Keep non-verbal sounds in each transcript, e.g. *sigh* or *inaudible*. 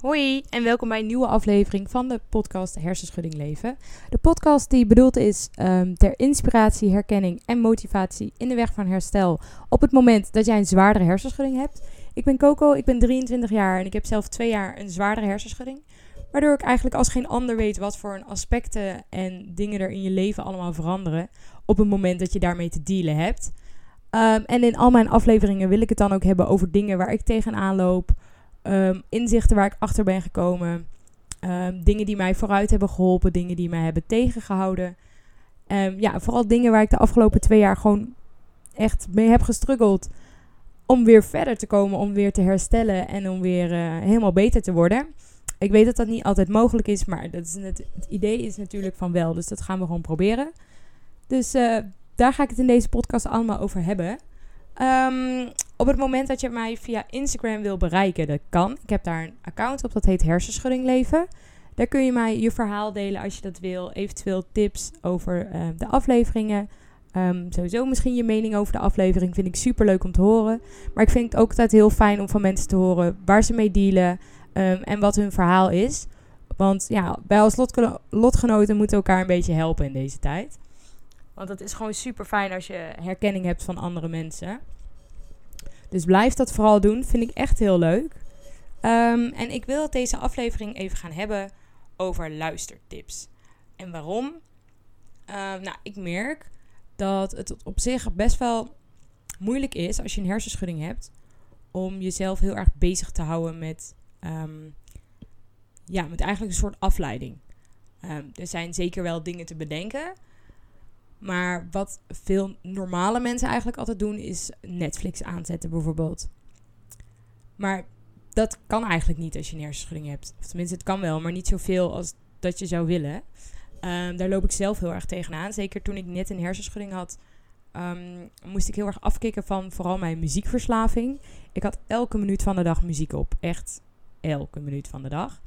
Hoi en welkom bij een nieuwe aflevering van de podcast Hersenschudding Leven. De podcast die bedoeld is um, ter inspiratie, herkenning en motivatie in de weg van herstel op het moment dat jij een zwaardere hersenschudding hebt. Ik ben Coco, ik ben 23 jaar en ik heb zelf twee jaar een zwaardere hersenschudding. Waardoor ik eigenlijk als geen ander weet wat voor aspecten en dingen er in je leven allemaal veranderen op het moment dat je daarmee te dealen hebt. Um, en in al mijn afleveringen wil ik het dan ook hebben over dingen waar ik tegenaan loop um, inzichten waar ik achter ben gekomen. Um, dingen die mij vooruit hebben geholpen, dingen die mij hebben tegengehouden. Um, ja, vooral dingen waar ik de afgelopen twee jaar gewoon echt mee heb gestruggeld. Om weer verder te komen, om weer te herstellen en om weer uh, helemaal beter te worden. Ik weet dat dat niet altijd mogelijk is, maar dat is het, idee is natuurlijk van wel. Dus dat gaan we gewoon proberen. Dus uh, daar ga ik het in deze podcast allemaal over hebben. Op het moment dat je mij via Instagram wil bereiken, dat kan. Ik heb daar een account op, dat heet Hersenschudding Leven. Daar kun je mij je verhaal delen als je dat wil. Eventueel tips over uh, de afleveringen. Um, sowieso misschien je mening over de aflevering vind ik super leuk om te horen. Maar ik vind het ook altijd heel fijn om van mensen te horen waar ze mee dealen um, en wat hun verhaal is. Want ja, wij als lotgenoten moeten elkaar een beetje helpen in deze tijd. Want het is gewoon super fijn als je herkenning hebt van andere mensen. Dus blijf dat vooral doen. Vind ik echt heel leuk. Um, en ik wil deze aflevering even gaan hebben over luistertips. En waarom? Uh, nou, ik merk dat het op zich best wel moeilijk is als je een hersenschudding hebt. Om jezelf heel erg bezig te houden met, um, ja, met eigenlijk een soort afleiding. Er zijn zeker wel dingen te bedenken. Maar wat veel normale mensen eigenlijk altijd doen, is Netflix aanzetten bijvoorbeeld. Maar dat kan eigenlijk niet als je een hersenschudding hebt. Of tenminste, het kan wel, maar niet zoveel als dat je zou willen. Um, daar loop ik zelf heel erg tegenaan. Zeker toen ik net een hersenschudding had, um, moest ik heel erg afkicken van vooral mijn muziekverslaving. Ik had elke minuut van de dag muziek op. Echt elke minuut van de dag.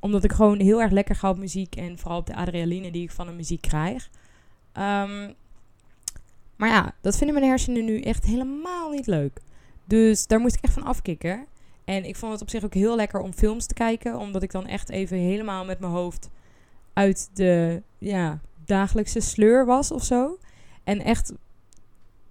Omdat ik gewoon heel erg lekker ga op muziek en vooral op de adrenaline die ik van de muziek krijg. Um, maar ja, dat vinden mijn hersenen nu echt helemaal niet leuk. Dus daar moest ik echt van afkicken. En ik vond het op zich ook heel lekker om films te kijken. Omdat ik dan echt even helemaal met mijn hoofd uit de ja, dagelijkse sleur was of zo. En echt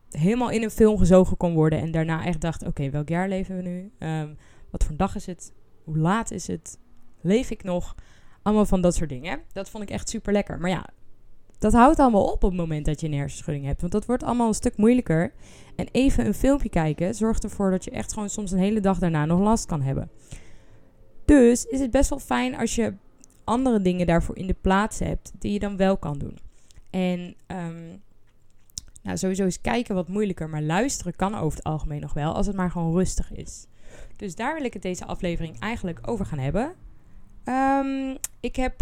helemaal in een film gezogen kon worden. En daarna echt dacht, oké, welk jaar leven we nu? Um, wat voor dag is het? Hoe laat is het? Leef ik nog? Allemaal van dat soort dingen. Dat vond ik echt super lekker. Maar ja, dat houdt allemaal op op het moment dat je een hersenschudding hebt. Want dat wordt allemaal een stuk moeilijker. En even een filmpje kijken zorgt ervoor dat je echt gewoon soms een hele dag daarna nog last kan hebben. Dus is het best wel fijn als je andere dingen daarvoor in de plaats hebt die je dan wel kan doen. En um, nou, sowieso is kijken wat moeilijker, maar luisteren kan over het algemeen nog wel, als het maar gewoon rustig is. Dus daar wil ik het deze aflevering eigenlijk over gaan hebben. Um, ik heb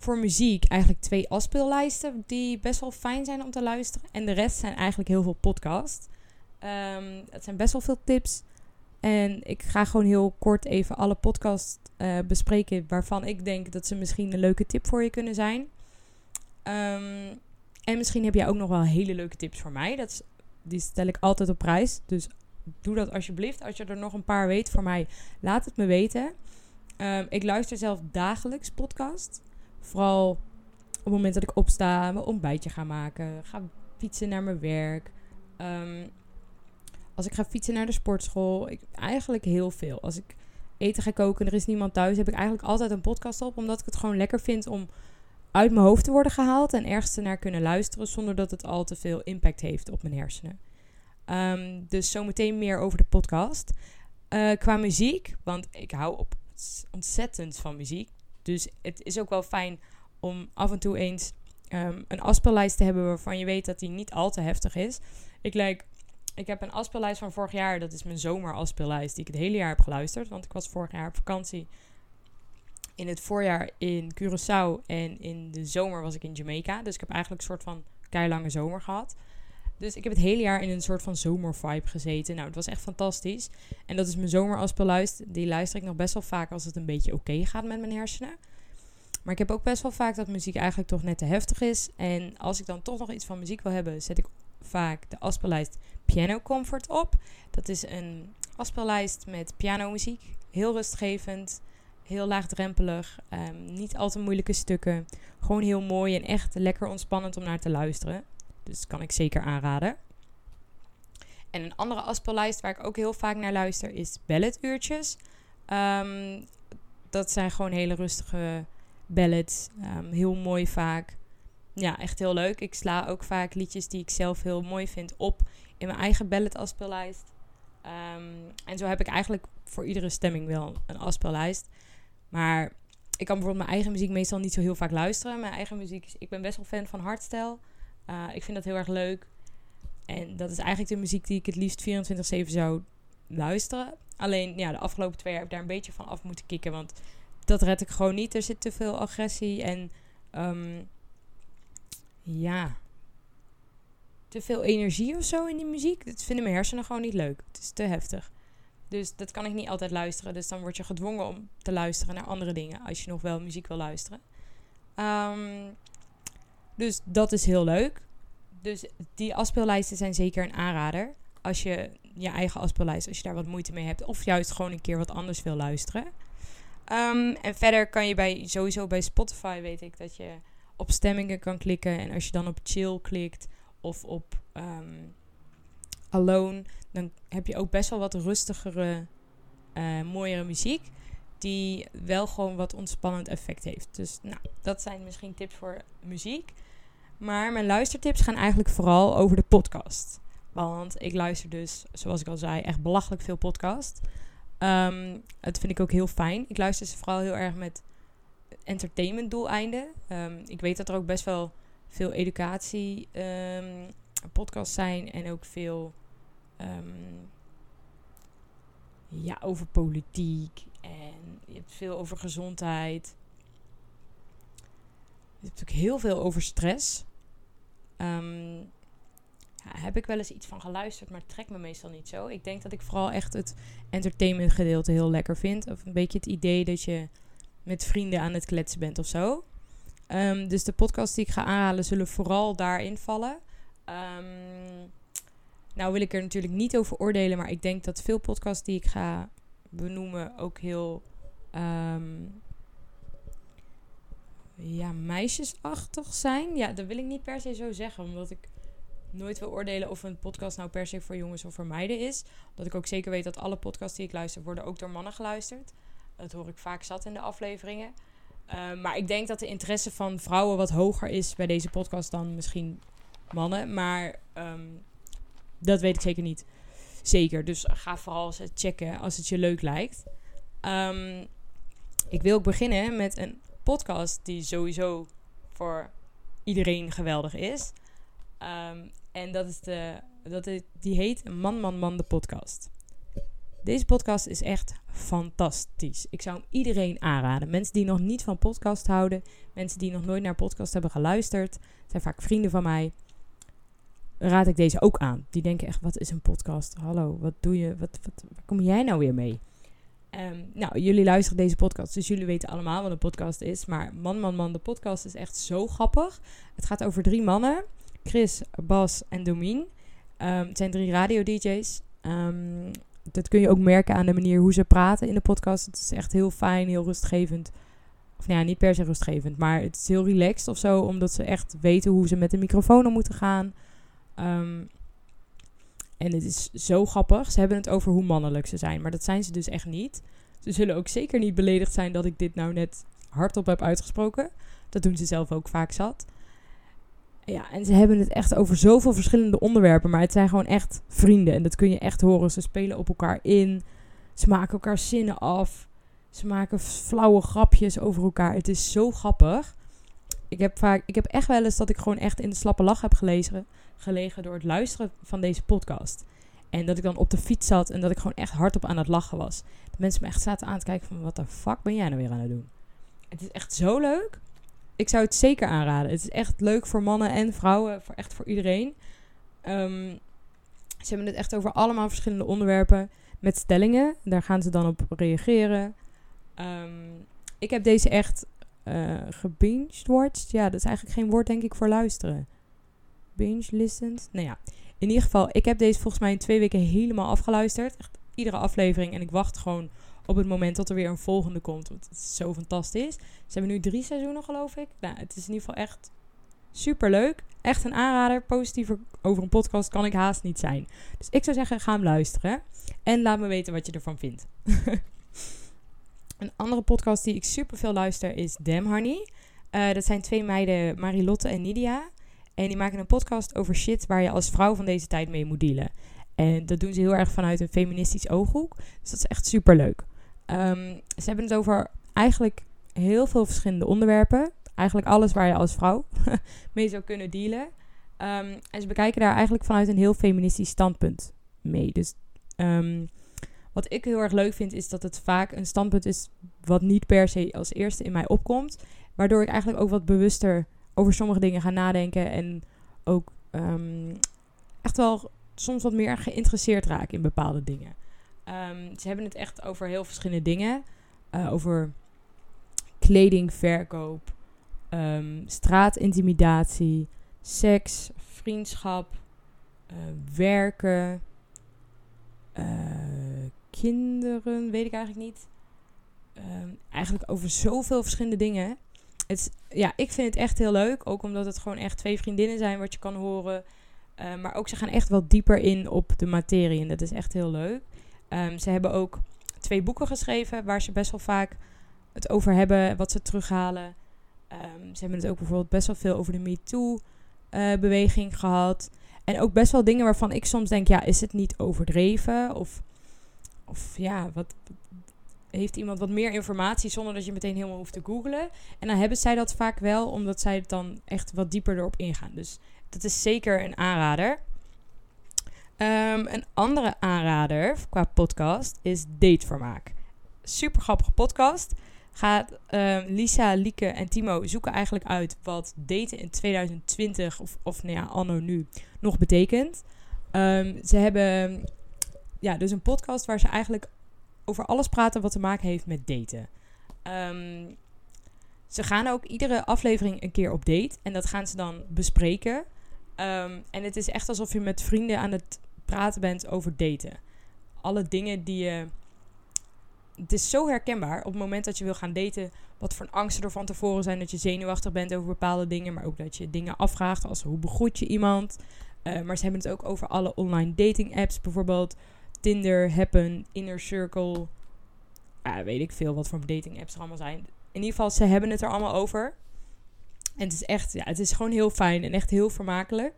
voor muziek eigenlijk twee afspeellijsten die best wel fijn zijn om te luisteren. En de rest zijn eigenlijk heel veel podcasts. Um, het zijn best wel veel tips. En ik ga gewoon heel kort even alle podcasts uh, bespreken waarvan ik denk dat ze misschien een leuke tip voor je kunnen zijn. Um, en misschien heb jij ook nog wel hele leuke tips voor mij. Dat die stel ik altijd op prijs. Dus doe dat alsjeblieft. Als je er nog een paar weet voor mij, laat het me weten. Um, ik luister zelf dagelijks podcast. Vooral op het moment dat ik opsta, mijn ontbijtje ga maken, ga fietsen naar mijn werk. Um, als ik ga fietsen naar de sportschool, ik, eigenlijk heel veel. Als ik eten ga koken en er is niemand thuis, heb ik eigenlijk altijd een podcast op. Omdat ik het gewoon lekker vind om uit mijn hoofd te worden gehaald en ergens naar kunnen luisteren zonder dat het al te veel impact heeft op mijn hersenen. Um, dus zometeen meer over de podcast. Uh, qua muziek, want ik hou op ontzettend van muziek. Dus het is ook wel fijn om af en toe eens um, een afspeellijst te hebben waarvan je weet dat die niet al te heftig is. Ik, like, ik heb een afspeellijst van vorig jaar. Dat is mijn zomerafspeellijst die ik het hele jaar heb geluisterd. Want ik was vorig jaar op vakantie in het voorjaar in Curaçao en in de zomer was ik in Jamaica. Dus ik heb eigenlijk een soort van keilange zomer gehad. Dus ik heb het hele jaar in een soort van zomervibe gezeten. Nou, het was echt fantastisch. En dat is mijn zomerafspeellijst. Die luister ik nog best wel vaak als het een beetje oké gaat met mijn hersenen. Maar ik heb ook best wel vaak dat muziek eigenlijk toch net te heftig is. En als ik dan toch nog iets van muziek wil hebben, zet ik vaak de afspeellijst Piano Comfort op. Dat is een afspeellijst met pianomuziek. Heel rustgevend, heel laagdrempelig, um, niet al te moeilijke stukken. Gewoon heel mooi en echt lekker ontspannend om naar te luisteren. Dus kan ik zeker aanraden. En een andere afspeellijst waar ik ook heel vaak naar luister is balladuurtjes. Um, dat zijn gewoon hele rustige ballads. Um, heel mooi vaak. Ja, echt heel leuk. Ik sla ook vaak liedjes die ik zelf heel mooi vind op in mijn eigen ballad afspeellijst. Um, en zo heb ik eigenlijk voor iedere stemming wel een afspeellijst. Maar ik kan bijvoorbeeld mijn eigen muziek meestal niet zo heel vaak luisteren. Mijn eigen muziek, ik ben best wel fan van hardstyle. Uh, ik vind dat heel erg leuk. En dat is eigenlijk de muziek die ik het liefst 24-7 zou luisteren. Alleen ja, de afgelopen twee jaar heb ik daar een beetje van af moeten kicken. Want dat red ik gewoon niet. Er zit te veel agressie en um, ja, te veel energie of zo in die muziek. Dat vinden mijn hersenen gewoon niet leuk. Het is te heftig. Dus dat kan ik niet altijd luisteren. Dus dan word je gedwongen om te luisteren naar andere dingen. Als je nog wel muziek wil luisteren. Um, dus dat is heel leuk. Dus die afspeellijsten zijn zeker een aanrader. Als je je eigen afspeellijst, als je daar wat moeite mee hebt. Of juist gewoon een keer wat anders wil luisteren. Um, en verder kan je bij, sowieso bij Spotify weet ik dat je op stemmingen kan klikken. En als je dan op chill klikt of op um, alone, dan heb je ook best wel wat rustigere, uh, mooiere muziek. Die wel gewoon wat ontspannend effect heeft. Dus nou, dat zijn misschien tips voor muziek. Maar mijn luistertips gaan eigenlijk vooral over de podcast. Want ik luister dus, zoals ik al zei, echt belachelijk veel podcast. Dat vind ik ook heel fijn. Ik luister ze vooral heel erg met entertainment doeleinden. Um, ik weet dat er ook best wel veel educatie um, podcasts zijn. En ook veel ja, over politiek. En je hebt veel over gezondheid. Je hebt ook heel veel over stress. Um, ja, heb ik wel eens iets van geluisterd, maar trekt me meestal niet zo. Ik denk dat ik vooral echt het entertainment gedeelte heel lekker vind. Of een beetje het idee dat je met vrienden aan het kletsen bent of zo. Um, dus de podcasts die ik ga aanhalen zullen vooral daarin vallen. Um, nou wil ik er natuurlijk niet over oordelen, maar ik denk dat veel podcasts die ik ga benoemen ook heel ja, meisjesachtig zijn. Ja, dat wil ik niet per se zo zeggen, omdat ik nooit wil oordelen of een podcast nou per se voor jongens of voor meiden is. Omdat ik ook zeker weet dat alle podcasts die ik luister worden ook door mannen geluisterd. Dat hoor ik vaak zat in de afleveringen. Uh, maar ik denk dat de interesse van vrouwen wat hoger is bij deze podcast dan misschien mannen. Maar um, dat weet ik zeker niet. Zeker. Dus ga vooral checken als het je leuk lijkt. Um, ik wil beginnen met een podcast die sowieso voor iedereen geweldig is. Um, en dat is de, dat die heet Man, Man, Man, de podcast. Deze podcast is echt fantastisch. Ik zou hem iedereen aanraden. Mensen die nog niet van podcast houden, mensen die nog nooit naar podcast hebben geluisterd, zijn vaak vrienden van mij. Raad ik deze ook aan. Die denken echt: wat is een podcast? Hallo, wat doe je? Wat, wat, waar kom jij nou weer mee? Um, nou, jullie luisteren deze podcast, dus jullie weten allemaal wat een podcast is. Maar Man, Man, Man, de podcast is echt zo grappig. Het gaat over drie mannen. Chris, Bas en Domien. Um, het zijn drie radio-dj's. Um, dat kun je ook merken aan de manier hoe ze praten in de podcast. Het is echt heel fijn, heel rustgevend. Of nou ja, niet per se rustgevend, maar het is heel relaxed of zo. Omdat ze echt weten hoe ze met de microfoon om moeten gaan. Um, en het is zo grappig. Ze hebben het over hoe mannelijk ze zijn. Maar dat zijn ze dus echt niet. Ze zullen ook zeker niet beledigd zijn dat ik dit nou net hardop heb uitgesproken. Dat doen ze zelf ook vaak zat. Ja, en ze hebben het echt over zoveel verschillende onderwerpen. Maar het zijn gewoon echt vrienden. En dat kun je echt horen. Ze spelen op elkaar in. Ze maken elkaar zinnen af. Ze maken flauwe grapjes over elkaar. Het is zo grappig. Ik heb, vaak, ik heb echt wel eens dat ik gewoon echt in de slappe lach heb gelezen, gelegen door het luisteren van deze podcast. En dat ik dan op de fiets zat en dat ik gewoon echt hardop aan het lachen was. De mensen me echt zaten aan te kijken van wat de fuck ben jij nou weer aan het doen? Het is echt zo leuk ik zou het zeker aanraden. Het is echt leuk voor mannen en vrouwen, voor echt voor iedereen. Um, ze hebben het echt over allemaal verschillende onderwerpen met stellingen. Daar gaan ze dan op reageren. Um, ik heb deze echt uh, gebinged Ja, dat is eigenlijk geen woord denk ik voor luisteren. Binge listened. Nou ja, in ieder geval, ik heb deze volgens mij in twee weken helemaal afgeluisterd. Echt iedere aflevering. En ik wacht gewoon op het moment dat er weer een volgende komt. Want het is zo fantastisch. Ze hebben nu drie seizoenen, geloof ik. Nou, het is in ieder geval echt super leuk. Echt een aanrader. Positiever over een podcast kan ik haast niet zijn. Dus ik zou zeggen, ga hem luisteren. En laat me weten wat je ervan vindt. *laughs* een andere podcast die ik super veel luister is Damn Honey. Uh, dat zijn twee meiden, Marilotte en Nidia. En die maken een podcast over shit waar je als vrouw van deze tijd mee moet dealen. En dat doen ze heel erg vanuit een feministisch ooghoek. Dus dat is echt super leuk. Um, ze hebben het over eigenlijk heel veel verschillende onderwerpen. Eigenlijk alles waar je als vrouw *laughs* mee zou kunnen dealen. Um, en ze bekijken daar eigenlijk vanuit een heel feministisch standpunt mee. Dus um, wat ik heel erg leuk vind, is dat het vaak een standpunt is wat niet per se als eerste in mij opkomt. Waardoor ik eigenlijk ook wat bewuster over sommige dingen ga nadenken. En ook um, echt wel soms wat meer geïnteresseerd raak in bepaalde dingen. Um, ze hebben het echt over heel verschillende dingen. Uh, over kledingverkoop, um, straatintimidatie, seks, vriendschap, uh, werken, uh, kinderen, weet ik eigenlijk niet. Eigenlijk over zoveel verschillende dingen. Het, ja, ik vind het echt heel leuk. Ook omdat het gewoon echt twee vriendinnen zijn wat je kan horen. Uh, maar ook ze gaan echt wel dieper in op de materie. En dat is echt heel leuk. Um, ze hebben ook twee boeken geschreven waar ze best wel vaak het over hebben, wat ze terughalen. Um, ze hebben het ook bijvoorbeeld best wel veel over de MeToo-beweging uh, gehad. En ook best wel dingen waarvan ik soms denk, ja, is het niet overdreven? Of, of ja, wat, heeft iemand wat meer informatie zonder dat je meteen helemaal hoeft te googlen? En dan hebben zij dat vaak wel, omdat zij het dan echt wat dieper erop ingaan. Dus dat is zeker een aanrader. Um, een andere aanrader qua podcast is Datevermaak. Super grappige podcast. Gaat um, Lisa, Lieke en Timo zoeken eigenlijk uit wat daten in 2020 of, of nou ja, anno nu nog betekent. Um, ze hebben ja, dus een podcast waar ze eigenlijk over alles praten wat te maken heeft met daten. Um, ze gaan ook iedere aflevering een keer op date en dat gaan ze dan bespreken. Um, en het is echt alsof je met vrienden aan het praten bent over daten. Alle dingen die je. Het is zo herkenbaar op het moment dat je wil gaan daten. Wat voor angsten er van tevoren zijn. Dat je zenuwachtig bent over bepaalde dingen. Maar ook dat je dingen afvraagt als hoe begroet je iemand. Uh, maar ze hebben het ook over alle online dating apps. Bijvoorbeeld Tinder, Happen, Inner Circle. Weet ik veel wat voor dating apps er allemaal zijn. In ieder geval, ze hebben het er allemaal over. En het is echt, ja, het is gewoon heel fijn en echt heel vermakelijk.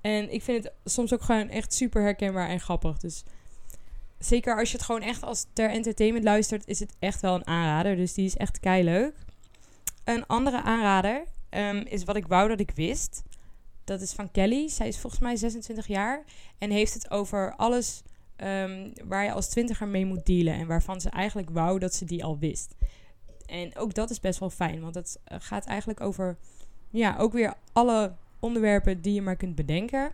En ik vind het soms ook gewoon echt super herkenbaar en grappig. Dus zeker als je het gewoon echt als ter entertainment luistert, is het echt wel een aanrader. Dus die is echt kei leuk. Een andere aanrader um, is wat ik wou dat ik wist. Dat is van Kelly. Zij is volgens mij 26 jaar en heeft het over alles um, waar je als twintiger mee moet dealen. En waarvan ze eigenlijk wou dat ze die al wist. En ook dat is best wel fijn, want het eh, gaat eigenlijk over ja, ook weer alle onderwerpen die je maar kunt bedenken.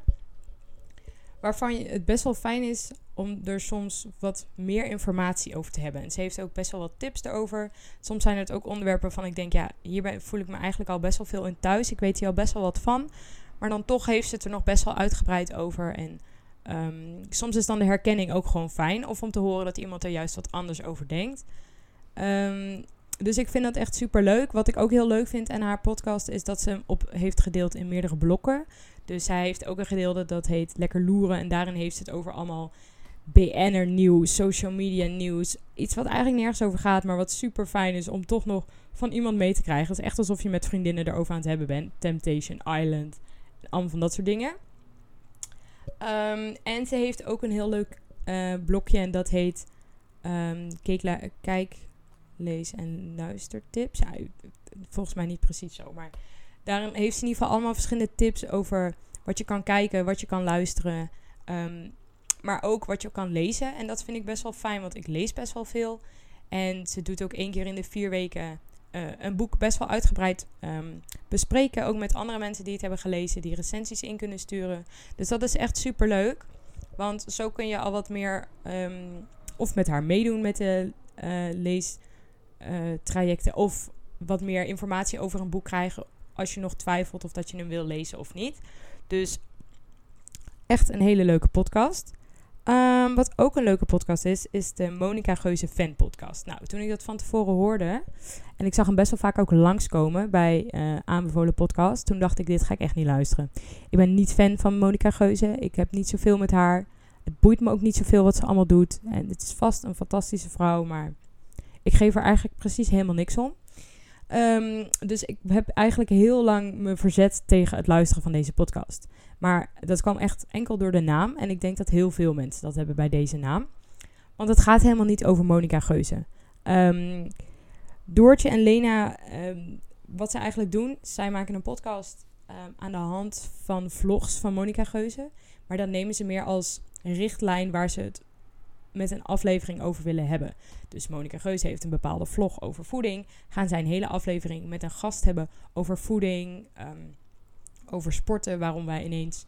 Waarvan het best wel fijn is om er soms wat meer informatie over te hebben. En ze heeft ook best wel wat tips erover. Soms zijn het ook onderwerpen waarvan ik denk, ja, hierbij voel ik me eigenlijk al best wel veel in thuis. Ik weet hier al best wel wat van. Maar dan toch heeft ze het er nog best wel uitgebreid over. En um, soms is dan de herkenning ook gewoon fijn. Of om te horen dat iemand er juist wat anders over denkt. Um, dus ik vind dat echt super leuk. Wat ik ook heel leuk vind aan haar podcast is dat ze hem op heeft gedeeld in meerdere blokken. Dus zij heeft ook een gedeelte dat heet Lekker Loeren. En daarin heeft ze het over allemaal BN'er nieuws, social media nieuws. Iets wat eigenlijk nergens over gaat, maar wat super fijn is om toch nog van iemand mee te krijgen. Het is echt alsof je met vriendinnen erover aan het hebben bent. Temptation Island, allemaal van dat soort dingen. Um, en ze heeft ook een heel leuk uh, blokje en dat heet um, kijk, lees- en luistertips. Ja, volgens mij niet precies zo, maar daarin heeft ze in ieder geval allemaal verschillende tips over wat je kan kijken, wat je kan luisteren, um, maar ook wat je kan lezen. En dat vind ik best wel fijn, want ik lees best wel veel. En ze doet ook één keer in de vier weken uh, een boek best wel uitgebreid um, bespreken. Ook met andere mensen die het hebben gelezen, die recensies in kunnen sturen. Dus dat is echt super leuk. Want zo kun je al wat meer um, of met haar meedoen met de uh, lees uh, trajecten. Of wat meer informatie over een boek krijgen als je nog twijfelt of dat je hem wil lezen of niet. Dus echt een hele leuke podcast. Ehm, wat ook een leuke podcast is, is de Monica Geuze Fan Podcast. Nou, toen ik dat van tevoren hoorde en ik zag hem best wel vaak ook langskomen bij uh, aanbevolen podcast, toen dacht ik, dit ga ik echt niet luisteren. Ik ben niet fan van Monica Geuze. Ik heb niet zoveel met haar. Het boeit me ook niet zoveel wat ze allemaal doet. En het is vast een fantastische vrouw, maar ik geef er eigenlijk precies helemaal niks om. Um, dus ik heb eigenlijk heel lang me verzet tegen het luisteren van deze podcast. Maar dat kwam echt enkel door de naam. En ik denk dat heel veel mensen dat hebben bij deze naam. Want het gaat helemaal niet over Monica Geuze. Um, Doortje en Lena, um, wat ze eigenlijk doen, zij maken een podcast aan de hand van vlogs van Monica Geuze. Maar dan nemen ze meer als richtlijn waar ze het met een aflevering over willen hebben. Dus Monica Geus heeft een bepaalde vlog over voeding. Gaan zij een hele aflevering met een gast hebben over voeding, ehm, over sporten, waarom wij ineens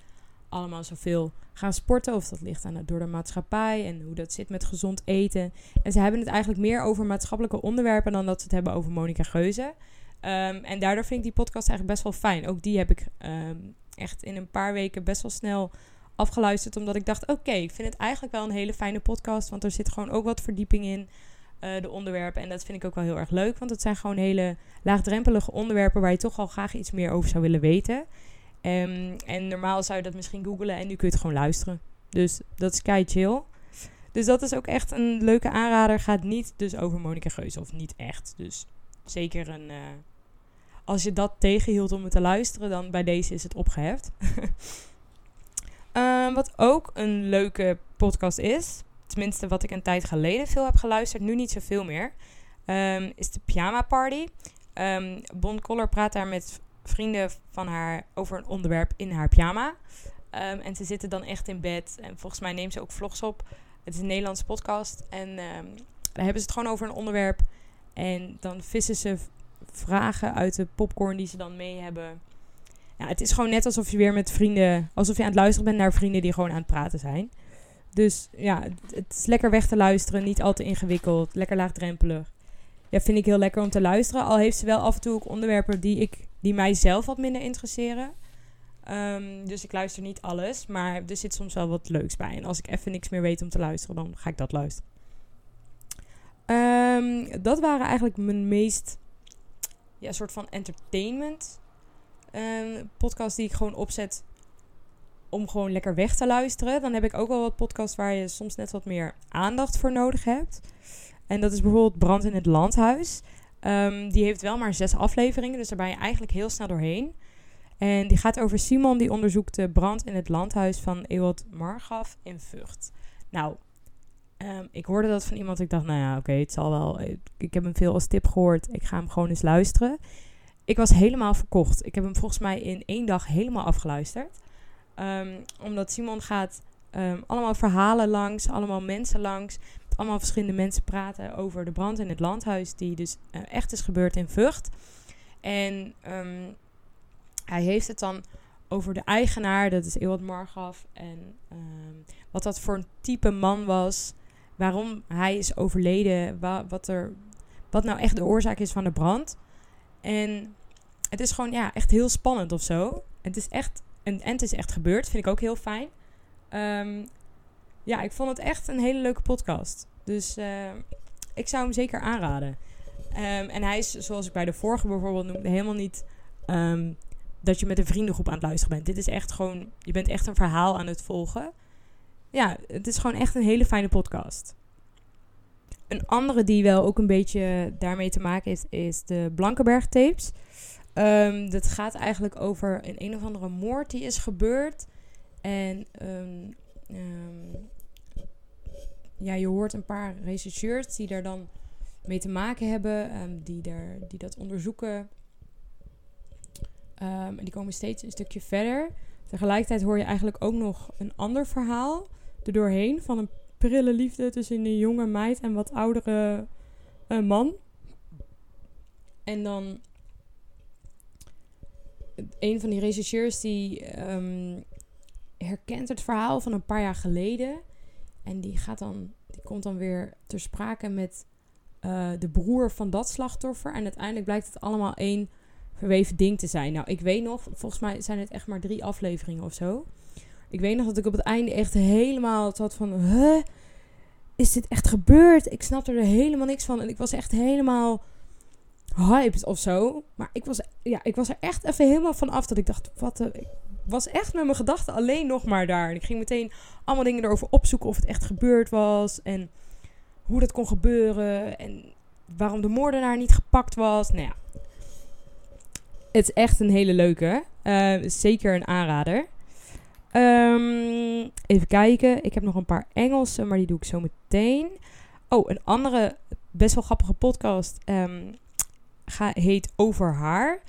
allemaal zoveel gaan sporten. Of dat ligt aan het, door de maatschappij en hoe dat zit met gezond eten. En ze hebben het eigenlijk meer over maatschappelijke onderwerpen dan dat ze het hebben over Monica Geuze. Um, en daardoor vind ik die podcast eigenlijk best wel fijn. Ook die heb ik um, echt in een paar weken best wel snel afgeluisterd. Omdat ik dacht, oké, ik vind het eigenlijk wel een hele fijne podcast. Want er zit gewoon ook wat verdieping in, uh, de onderwerpen. En dat vind ik ook wel heel erg leuk. Want het zijn gewoon hele laagdrempelige onderwerpen waar je toch al graag iets meer over zou willen weten. Um, en normaal zou je dat misschien googlen en nu kun je het gewoon luisteren. Dus dat is kei chill. Dus dat is ook echt een leuke aanrader. Gaat niet dus over Monica Geuze. Of niet echt. Dus zeker een... Uh, als je dat tegenhield om het te luisteren, dan bij deze is het opgeheft. *laughs* Uh, wat ook een leuke podcast is, tenminste wat ik een tijd geleden veel heb geluisterd, nu niet zoveel meer, um, is de Pyjama Party. Um, Bon Koller praat daar met vrienden van haar over een onderwerp in haar pyjama. En ze zitten dan echt in bed. En volgens mij neemt ze ook vlogs op. Het is een Nederlandse podcast. En um, daar hebben ze het gewoon over een onderwerp. En dan vissen ze vragen uit de popcorn die ze dan mee hebben ja, het is gewoon net alsof je weer met vrienden, alsof je aan het luisteren bent naar vrienden die gewoon aan het praten zijn. Dus ja, het, is lekker weg te luisteren, niet al te ingewikkeld, lekker laagdrempelig. Ja, vind ik heel lekker om te luisteren. Al heeft ze wel af en toe ook onderwerpen die, ik, die mij zelf wat minder interesseren. Um, dus ik luister niet alles, maar er zit soms wel wat leuks bij. En als ik even niks meer weet om te luisteren, dan ga ik dat luisteren. Um, dat waren eigenlijk mijn meest ja, soort van entertainment um, podcast die ik gewoon opzet om gewoon lekker weg te luisteren. Dan heb ik ook wel wat podcasts waar je soms net wat meer aandacht voor nodig hebt. En dat is bijvoorbeeld Brand in het Landhuis. Um, die heeft wel maar zes afleveringen, dus daar ben je eigenlijk heel snel doorheen. En die gaat over Simon, die onderzoekt de brand in het landhuis van Ewald Margaf in Vught. Nou, um, ik hoorde dat van iemand. Ik dacht, nou ja, oké, het zal wel. Ik heb hem veel als tip gehoord. Ik ga hem gewoon eens luisteren ik was helemaal verkocht. Ik heb hem volgens mij in één dag helemaal afgeluisterd. Um, omdat Simon gaat um, allemaal verhalen langs, allemaal mensen langs. Met allemaal verschillende mensen praten over de brand in het landhuis. Die dus uh, echt is gebeurd in Vught. En um, hij heeft het dan over de eigenaar, dat is Ewald Margaf. En wat dat voor een type man was. Waarom hij is overleden. Wa wat, er, wat nou echt de oorzaak is van de brand. En het is gewoon ja, echt heel spannend of zo. Het is echt, en, het is echt gebeurd, vind ik ook heel fijn. Um, ja, ik vond het echt een hele leuke podcast. Dus uh, ik zou hem zeker aanraden. Um, en hij is, zoals ik bij de vorige bijvoorbeeld noemde, helemaal niet um, dat je met een vriendengroep aan het luisteren bent. Dit is echt gewoon, je bent echt een verhaal aan het volgen. Ja, het is gewoon echt een hele fijne podcast. Een andere die wel ook een beetje daarmee te maken heeft, is de Blankenberg tapes. Um, dat gaat eigenlijk over een een of andere moord die is gebeurd. En um, um, ja, je hoort een paar rechercheurs die daar dan mee te maken hebben, die, daar, die dat onderzoeken. en die komen steeds een stukje verder. Tegelijkertijd hoor je eigenlijk ook nog een ander verhaal er doorheen van een prille liefde tussen een jonge meid en wat oudere uh, man. En dan een van die rechercheurs die um, herkent het verhaal van een paar jaar geleden. En die, gaat dan, die komt dan weer ter sprake met uh, de broer van dat slachtoffer. En uiteindelijk blijkt het allemaal één verweven ding te zijn. Nou, ik weet nog, volgens mij zijn het echt maar drie afleveringen of zo. Ik weet nog dat ik op het einde echt helemaal zat van... Huh? Is dit echt gebeurd? Ik snapte er helemaal niks van. En ik was echt helemaal hyped of zo. Maar ik was, ja, ik was er echt even helemaal van af. Dat ik dacht, wat... Ik was echt met mijn gedachten alleen nog maar daar. En ik ging meteen allemaal dingen erover opzoeken of het echt gebeurd was. En hoe dat kon gebeuren. En waarom de moordenaar niet gepakt was. Nou ja. Het is echt een hele leuke. Uh, zeker een aanrader. Um, even kijken. Ik heb nog een paar Engelse, maar die doe ik zo meteen. Oh, een andere best wel grappige podcast ga, heet Over Haar.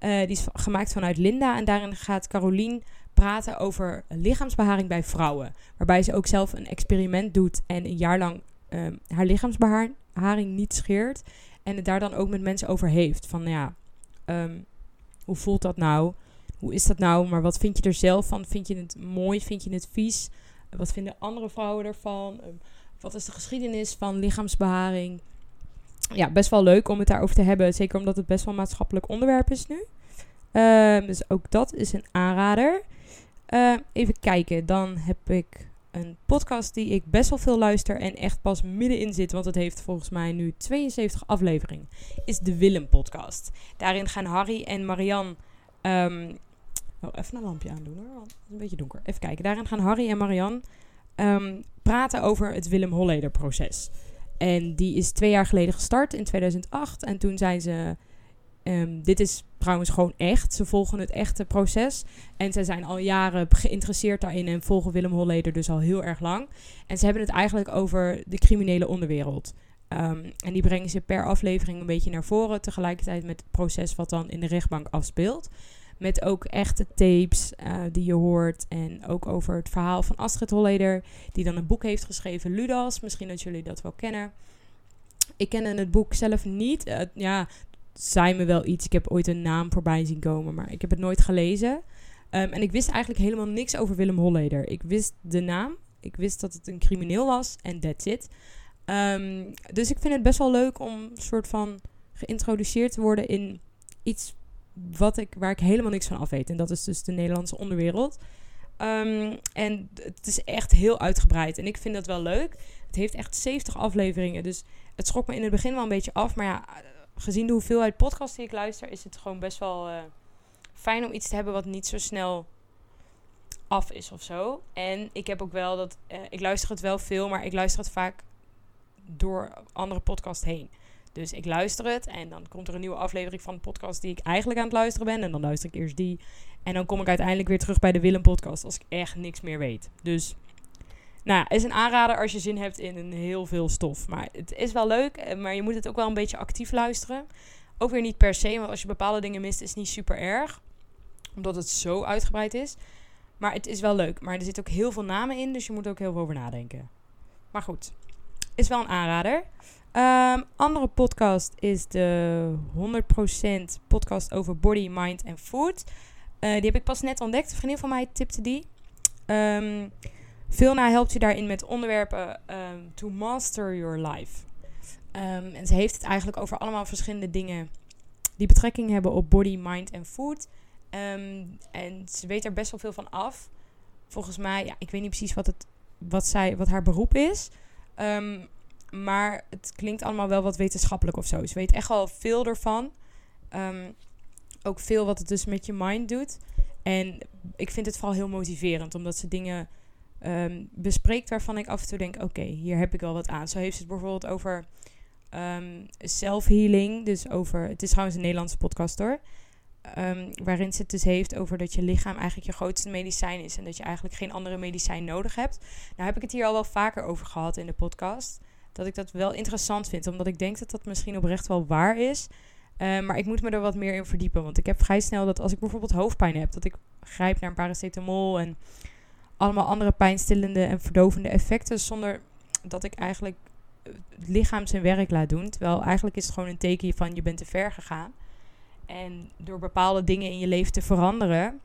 Uh, die is gemaakt vanuit Linda. En daarin gaat Carolien praten over lichaamsbeharing bij vrouwen. Waarbij ze ook zelf een experiment doet en een jaar lang um, haar lichaamsbeharing niet scheert. En het daar dan ook met mensen over heeft. Van ja, hoe voelt dat nou? Hoe is dat nou? Maar wat vind je er zelf van? Vind je het mooi? Vind je het vies? Wat vinden andere vrouwen ervan? Um, wat is de geschiedenis van lichaamsbeharing? Ja, best wel leuk om het daarover te hebben. Zeker omdat het best wel een maatschappelijk onderwerp is nu. Uh, dus ook dat is een aanrader. Uh, even kijken, dan heb ik een podcast die ik best wel veel luister en echt pas middenin zit, want het heeft volgens mij nu 72 afleveringen, is de Willem podcast. Daarin gaan Harry en Marian... Um, oh, even een lampje aandoen hoor, want het is een beetje donker. Even kijken. Daarin gaan Harry en Marian um, praten over het Willem Holleder proces. En die is twee jaar geleden gestart in 2008 en toen zijn ze Um, dit is trouwens gewoon echt. Ze volgen het echte proces. En ze zijn al jaren geïnteresseerd daarin en volgen Willem Holleder dus al heel erg lang. En ze hebben het eigenlijk over de criminele onderwereld. Um, en die brengen ze per aflevering een beetje naar voren. Tegelijkertijd met het proces wat dan in de rechtbank afspeelt. Met ook echte tapes uh, die je hoort. En ook over het verhaal van Astrid Holleder. Die dan een boek heeft geschreven, Ludas. Misschien dat jullie dat wel kennen. Ik ken het boek zelf niet. Uh, ja, zei me wel iets. Ik heb ooit een naam voorbij zien komen, maar ik heb het nooit gelezen. Um, en ik wist eigenlijk helemaal niks over Willem Holleder. Ik wist de naam, ik wist dat het een crimineel was en that's it. Um, dus ik vind het best wel leuk om soort van geïntroduceerd te worden in iets wat ik, waar ik helemaal niks van af weet. En dat is dus de Nederlandse onderwereld. Um, en het is echt heel uitgebreid. En ik vind dat wel leuk. Het heeft echt 70 afleveringen. Dus het schrok me in het begin wel een beetje af. Maar ja, gezien de hoeveelheid podcasts die ik luister, is het gewoon best wel uh, fijn om iets te hebben wat niet zo snel af is of zo. En ik heb ook wel dat. Uh, ik luister het wel veel, maar ik luister het vaak door andere podcasts heen. Dus ik luister het en dan komt er een nieuwe aflevering van de podcast die ik eigenlijk aan het luisteren ben. En dan luister ik eerst die. En dan kom ik uiteindelijk weer terug bij de Willem podcast als ik echt niks meer weet. Dus nou, is een aanrader als je zin hebt in een heel veel stof. Maar het is wel leuk, eh, maar je moet het ook wel een beetje actief luisteren. Ook weer niet per se, want als je bepaalde dingen mist, is het niet super erg. Omdat het zo uitgebreid is. Maar het is wel leuk. Maar er zitten ook heel veel namen in, dus je moet ook heel veel over nadenken. Maar goed, is wel een aanrader. Um, andere podcast is de 100% podcast over body, mind en food. Uh, die heb ik pas net ontdekt. Een vriendin van mij tipte die. Um, Vilna helpt je daarin met onderwerpen um, to master your life. En ze heeft het eigenlijk over allemaal verschillende dingen die betrekking hebben op body, mind en food. En ze weet er best wel veel van af. Volgens mij, ja, ik weet niet precies wat, het, wat, zij, wat haar beroep is. Maar het klinkt allemaal wel wat wetenschappelijk of zo. Ze weet echt wel veel ervan. ook veel wat het dus met je mind doet. En ik vind het vooral heel motiverend, omdat ze dingen um, bespreekt waarvan ik af en toe denk: oké, hier heb ik wel wat aan. Zo heeft ze het bijvoorbeeld over um, self-healing. Dus over, het is trouwens een Nederlandse podcast hoor. Waarin ze het dus heeft over dat je lichaam eigenlijk je grootste medicijn is. En dat je eigenlijk geen andere medicijn nodig hebt. Nou heb ik het hier al wel vaker over gehad in de podcast. Dat ik dat wel interessant vind. Omdat ik denk dat dat misschien oprecht wel waar is. Uh, maar ik moet me er wat meer in verdiepen. Want ik heb vrij snel dat als ik bijvoorbeeld hoofdpijn heb, dat ik grijp naar paracetamol en allemaal andere pijnstillende en verdovende effecten. Zonder dat ik eigenlijk het lichaam zijn werk laat doen. Terwijl eigenlijk is het gewoon een teken van je bent te ver gegaan. En door bepaalde dingen in je leven te veranderen.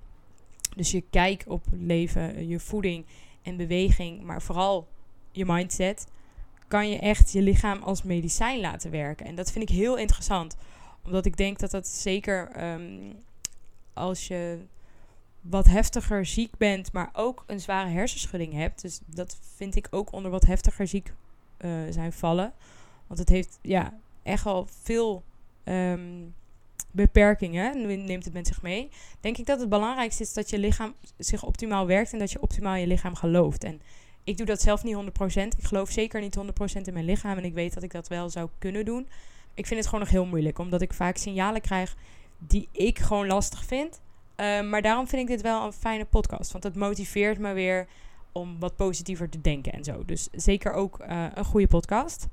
Dus je kijk op leven, je voeding en beweging, maar vooral je mindset. Kan je echt je lichaam als medicijn laten werken. En dat vind ik heel interessant. Omdat ik denk dat dat zeker um, als je wat heftiger ziek bent, maar ook een zware hersenschudding hebt. Dus dat vind ik ook onder wat heftiger ziek uh, zijn vallen. Want het heeft ja, echt wel veel um, beperkingen. Neemt het met zich mee. Denk ik dat het belangrijkste is dat je lichaam zich optimaal werkt en dat je optimaal je lichaam gelooft. En ik doe dat zelf niet 100%. Ik geloof zeker niet 100% in mijn lichaam. En ik weet dat ik dat wel zou kunnen doen. Ik vind het gewoon nog heel moeilijk. Omdat ik vaak signalen krijg die ik gewoon lastig vind. Ehm, maar daarom vind ik dit wel een fijne podcast. Want het motiveert me weer om wat positiever te denken en zo. Dus zeker ook uh, een goede podcast.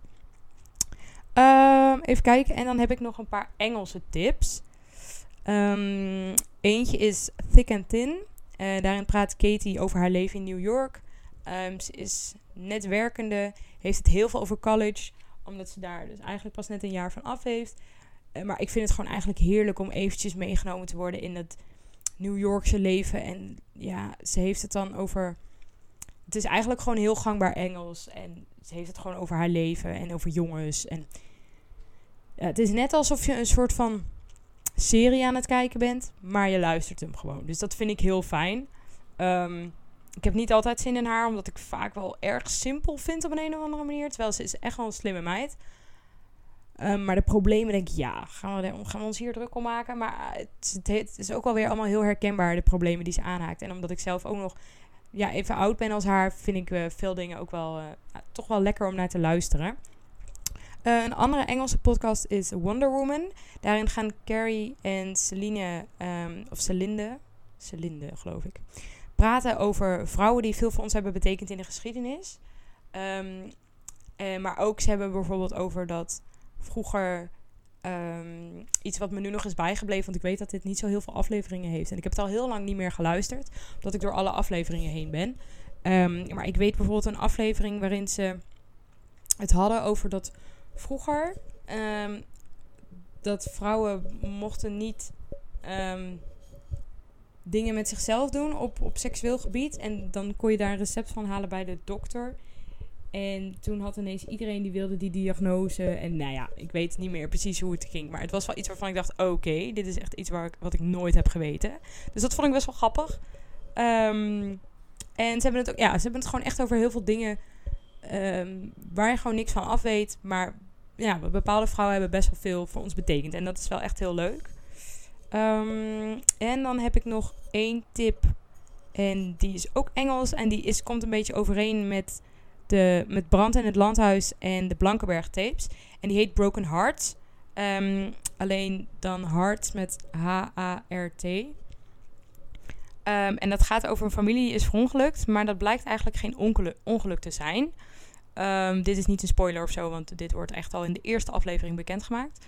Um, even kijken. En dan heb ik nog een paar Engelse tips. Um, eentje is Thick and Thin. Uh, daarin praat Katie over haar leven in New York. Um, ze is net werkende, heeft het heel veel over college, omdat ze daar dus eigenlijk pas net een jaar van af heeft. Uh, maar ik vind het gewoon eigenlijk heerlijk om eventjes meegenomen te worden in het New Yorkse leven. En ja, ze heeft het dan over. Het is eigenlijk gewoon heel gangbaar Engels. En ze heeft het gewoon over haar leven en over jongens. En het is net alsof je een soort van serie aan het kijken bent, maar je luistert hem gewoon. Dus dat vind ik heel fijn. Um, ik heb niet altijd zin in haar, omdat ik vaak wel erg simpel vind op een, een of andere manier. Terwijl ze is echt wel een slimme meid. Um, maar de problemen denk ik, ja, gaan we, gaan we ons hier druk om maken? Maar het, het, is ook wel weer allemaal heel herkenbaar, de problemen die ze aanhaakt. En omdat ik zelf ook nog ja, even oud ben als haar, vind ik uh, veel dingen ook wel uh, toch wel lekker om naar te luisteren. Een andere Engelse podcast is Wonder Woman. Daarin gaan Carrie en Celine, um, of Celinde, Celinde geloof ik, praten over vrouwen die veel voor ons hebben betekend in de geschiedenis. Um, uh, maar ook ze hebben bijvoorbeeld over dat vroeger um, iets wat me nu nog is bijgebleven. Want ik weet dat dit niet zo heel veel afleveringen heeft. En ik heb het al heel lang niet meer geluisterd. Omdat ik door alle afleveringen heen ben. Um, maar ik weet bijvoorbeeld een aflevering waarin ze het hadden over dat vroeger dat vrouwen mochten niet dingen met zichzelf doen op, op seksueel gebied. En dan kon je daar een recept van halen bij de dokter. En toen had ineens iedereen die wilde die diagnose. En nou ja, ik weet niet meer precies hoe het ging. Maar het was wel iets waarvan ik dacht: oké, dit is echt iets waar ik, wat ik nooit heb geweten. Dus dat vond ik best wel grappig. Um, en ze hebben het ook, ja, ze hebben het gewoon echt over heel veel dingen um, waar je gewoon niks van af weet. Maar ja, bepaalde vrouwen hebben best wel veel voor ons betekend. En dat is wel echt heel leuk. Um, en dan heb ik nog één tip. En die is ook Engels. En die is, komt een beetje overeen met, de, met Brand in het Landhuis en de Blankenberg tapes. En die heet Broken Hearts. Um, alleen dan Hearts met H-A-R-T. Um, en dat gaat over een familie die is verongelukt. Maar dat blijkt eigenlijk geen ongeluk, te zijn. Dit is niet een spoiler of zo, want dit wordt echt al in de eerste aflevering bekendgemaakt.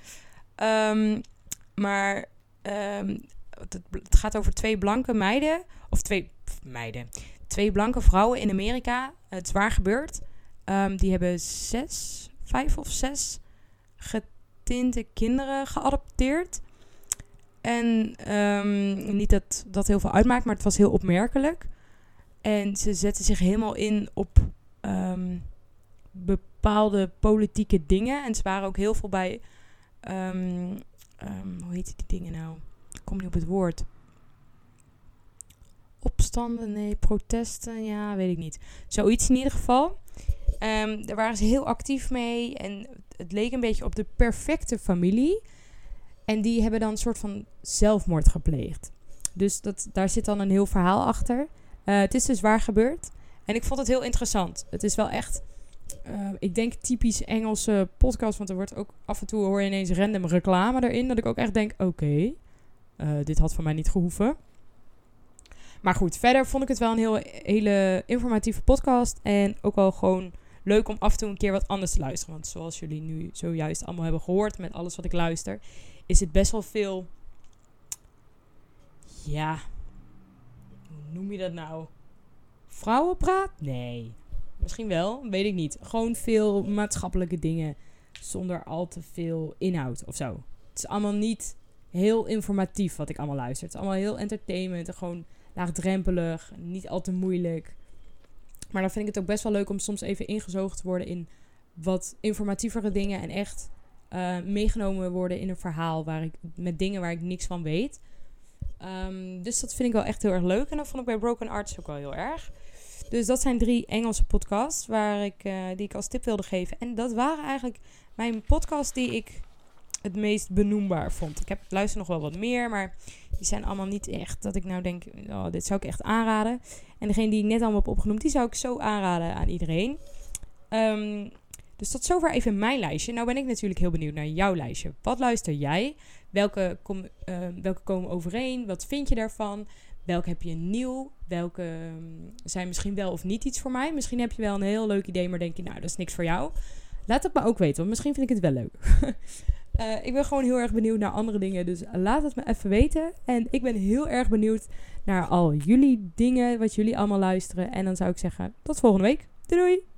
Maar um, het, gaat over twee blanke meiden, of twee meiden, twee blanke vrouwen in Amerika. Het is waar gebeurd. die hebben zes, vijf of zes getinte kinderen geadopteerd. En niet dat dat heel veel uitmaakt, maar het was heel opmerkelijk. En ze zetten zich helemaal in op bepaalde politieke dingen. En ze waren ook heel veel bij. Um, hoe heet die dingen nou? Kom niet op het woord. Opstanden, nee, protesten, ja, weet ik niet. Zoiets in ieder geval. Um, daar waren ze heel actief mee. En het leek een beetje op de perfecte familie. En die hebben dan een soort van zelfmoord gepleegd. Dus dat, daar zit dan een heel verhaal achter. Uh, het is dus waar gebeurd. En ik vond het heel interessant. Het is wel echt uh, ik denk typisch Engelse podcast. Want er wordt ook af en toe hoor je ineens random reclame erin. Dat ik ook echt denk: oké, uh, dit had van mij niet gehoeven. Maar goed, verder vond ik het wel een heel, hele informatieve podcast. En ook wel gewoon leuk om af en toe een keer wat anders te luisteren. Want zoals jullie nu zojuist allemaal hebben gehoord met alles wat ik luister, is het best wel veel. Ja, hoe noem je dat nou? Vrouwenpraat? Nee. Misschien wel, weet ik niet. Gewoon veel maatschappelijke dingen zonder al te veel inhoud of zo. Het is allemaal niet heel informatief wat ik allemaal luister. Het is allemaal heel entertainment en gewoon laagdrempelig, niet al te moeilijk. Maar dan vind ik het ook best wel leuk om soms even ingezogen te worden in wat informatievere dingen en echt uh, meegenomen worden in een verhaal waar ik, met dingen waar ik niks van weet. Ehm, dus dat vind ik wel echt heel erg leuk. En dat vond ik bij Broken Arts ook wel heel erg. Dus dat zijn drie Engelse podcasts waar ik, eh, die ik als tip wilde geven. En dat waren eigenlijk mijn podcasts die ik het meest benoembaar vond. Ik heb luister nog wel wat meer, maar die zijn allemaal niet echt dat ik nou denk, oh, dit zou ik echt aanraden. En degene die ik net allemaal heb opgenoemd, die zou ik zo aanraden aan iedereen. Um, dus tot zover even mijn lijstje. Nou ben ik natuurlijk heel benieuwd naar jouw lijstje. Wat luister jij? Welke, kom, ehm, welke komen overeen? Wat vind je daarvan? Welke heb je nieuw? Welke ehm, zijn misschien wel of niet iets voor mij? Misschien heb je wel een heel leuk idee, maar denk je, nou, dat is niks voor jou. Laat het me ook weten, want misschien vind ik het wel leuk. uh, *laughs* ik ben gewoon heel erg benieuwd naar andere dingen, dus laat het me even weten. En ik ben heel erg benieuwd naar al jullie dingen, wat jullie allemaal luisteren. En dan zou ik zeggen, tot volgende week. Doei doei!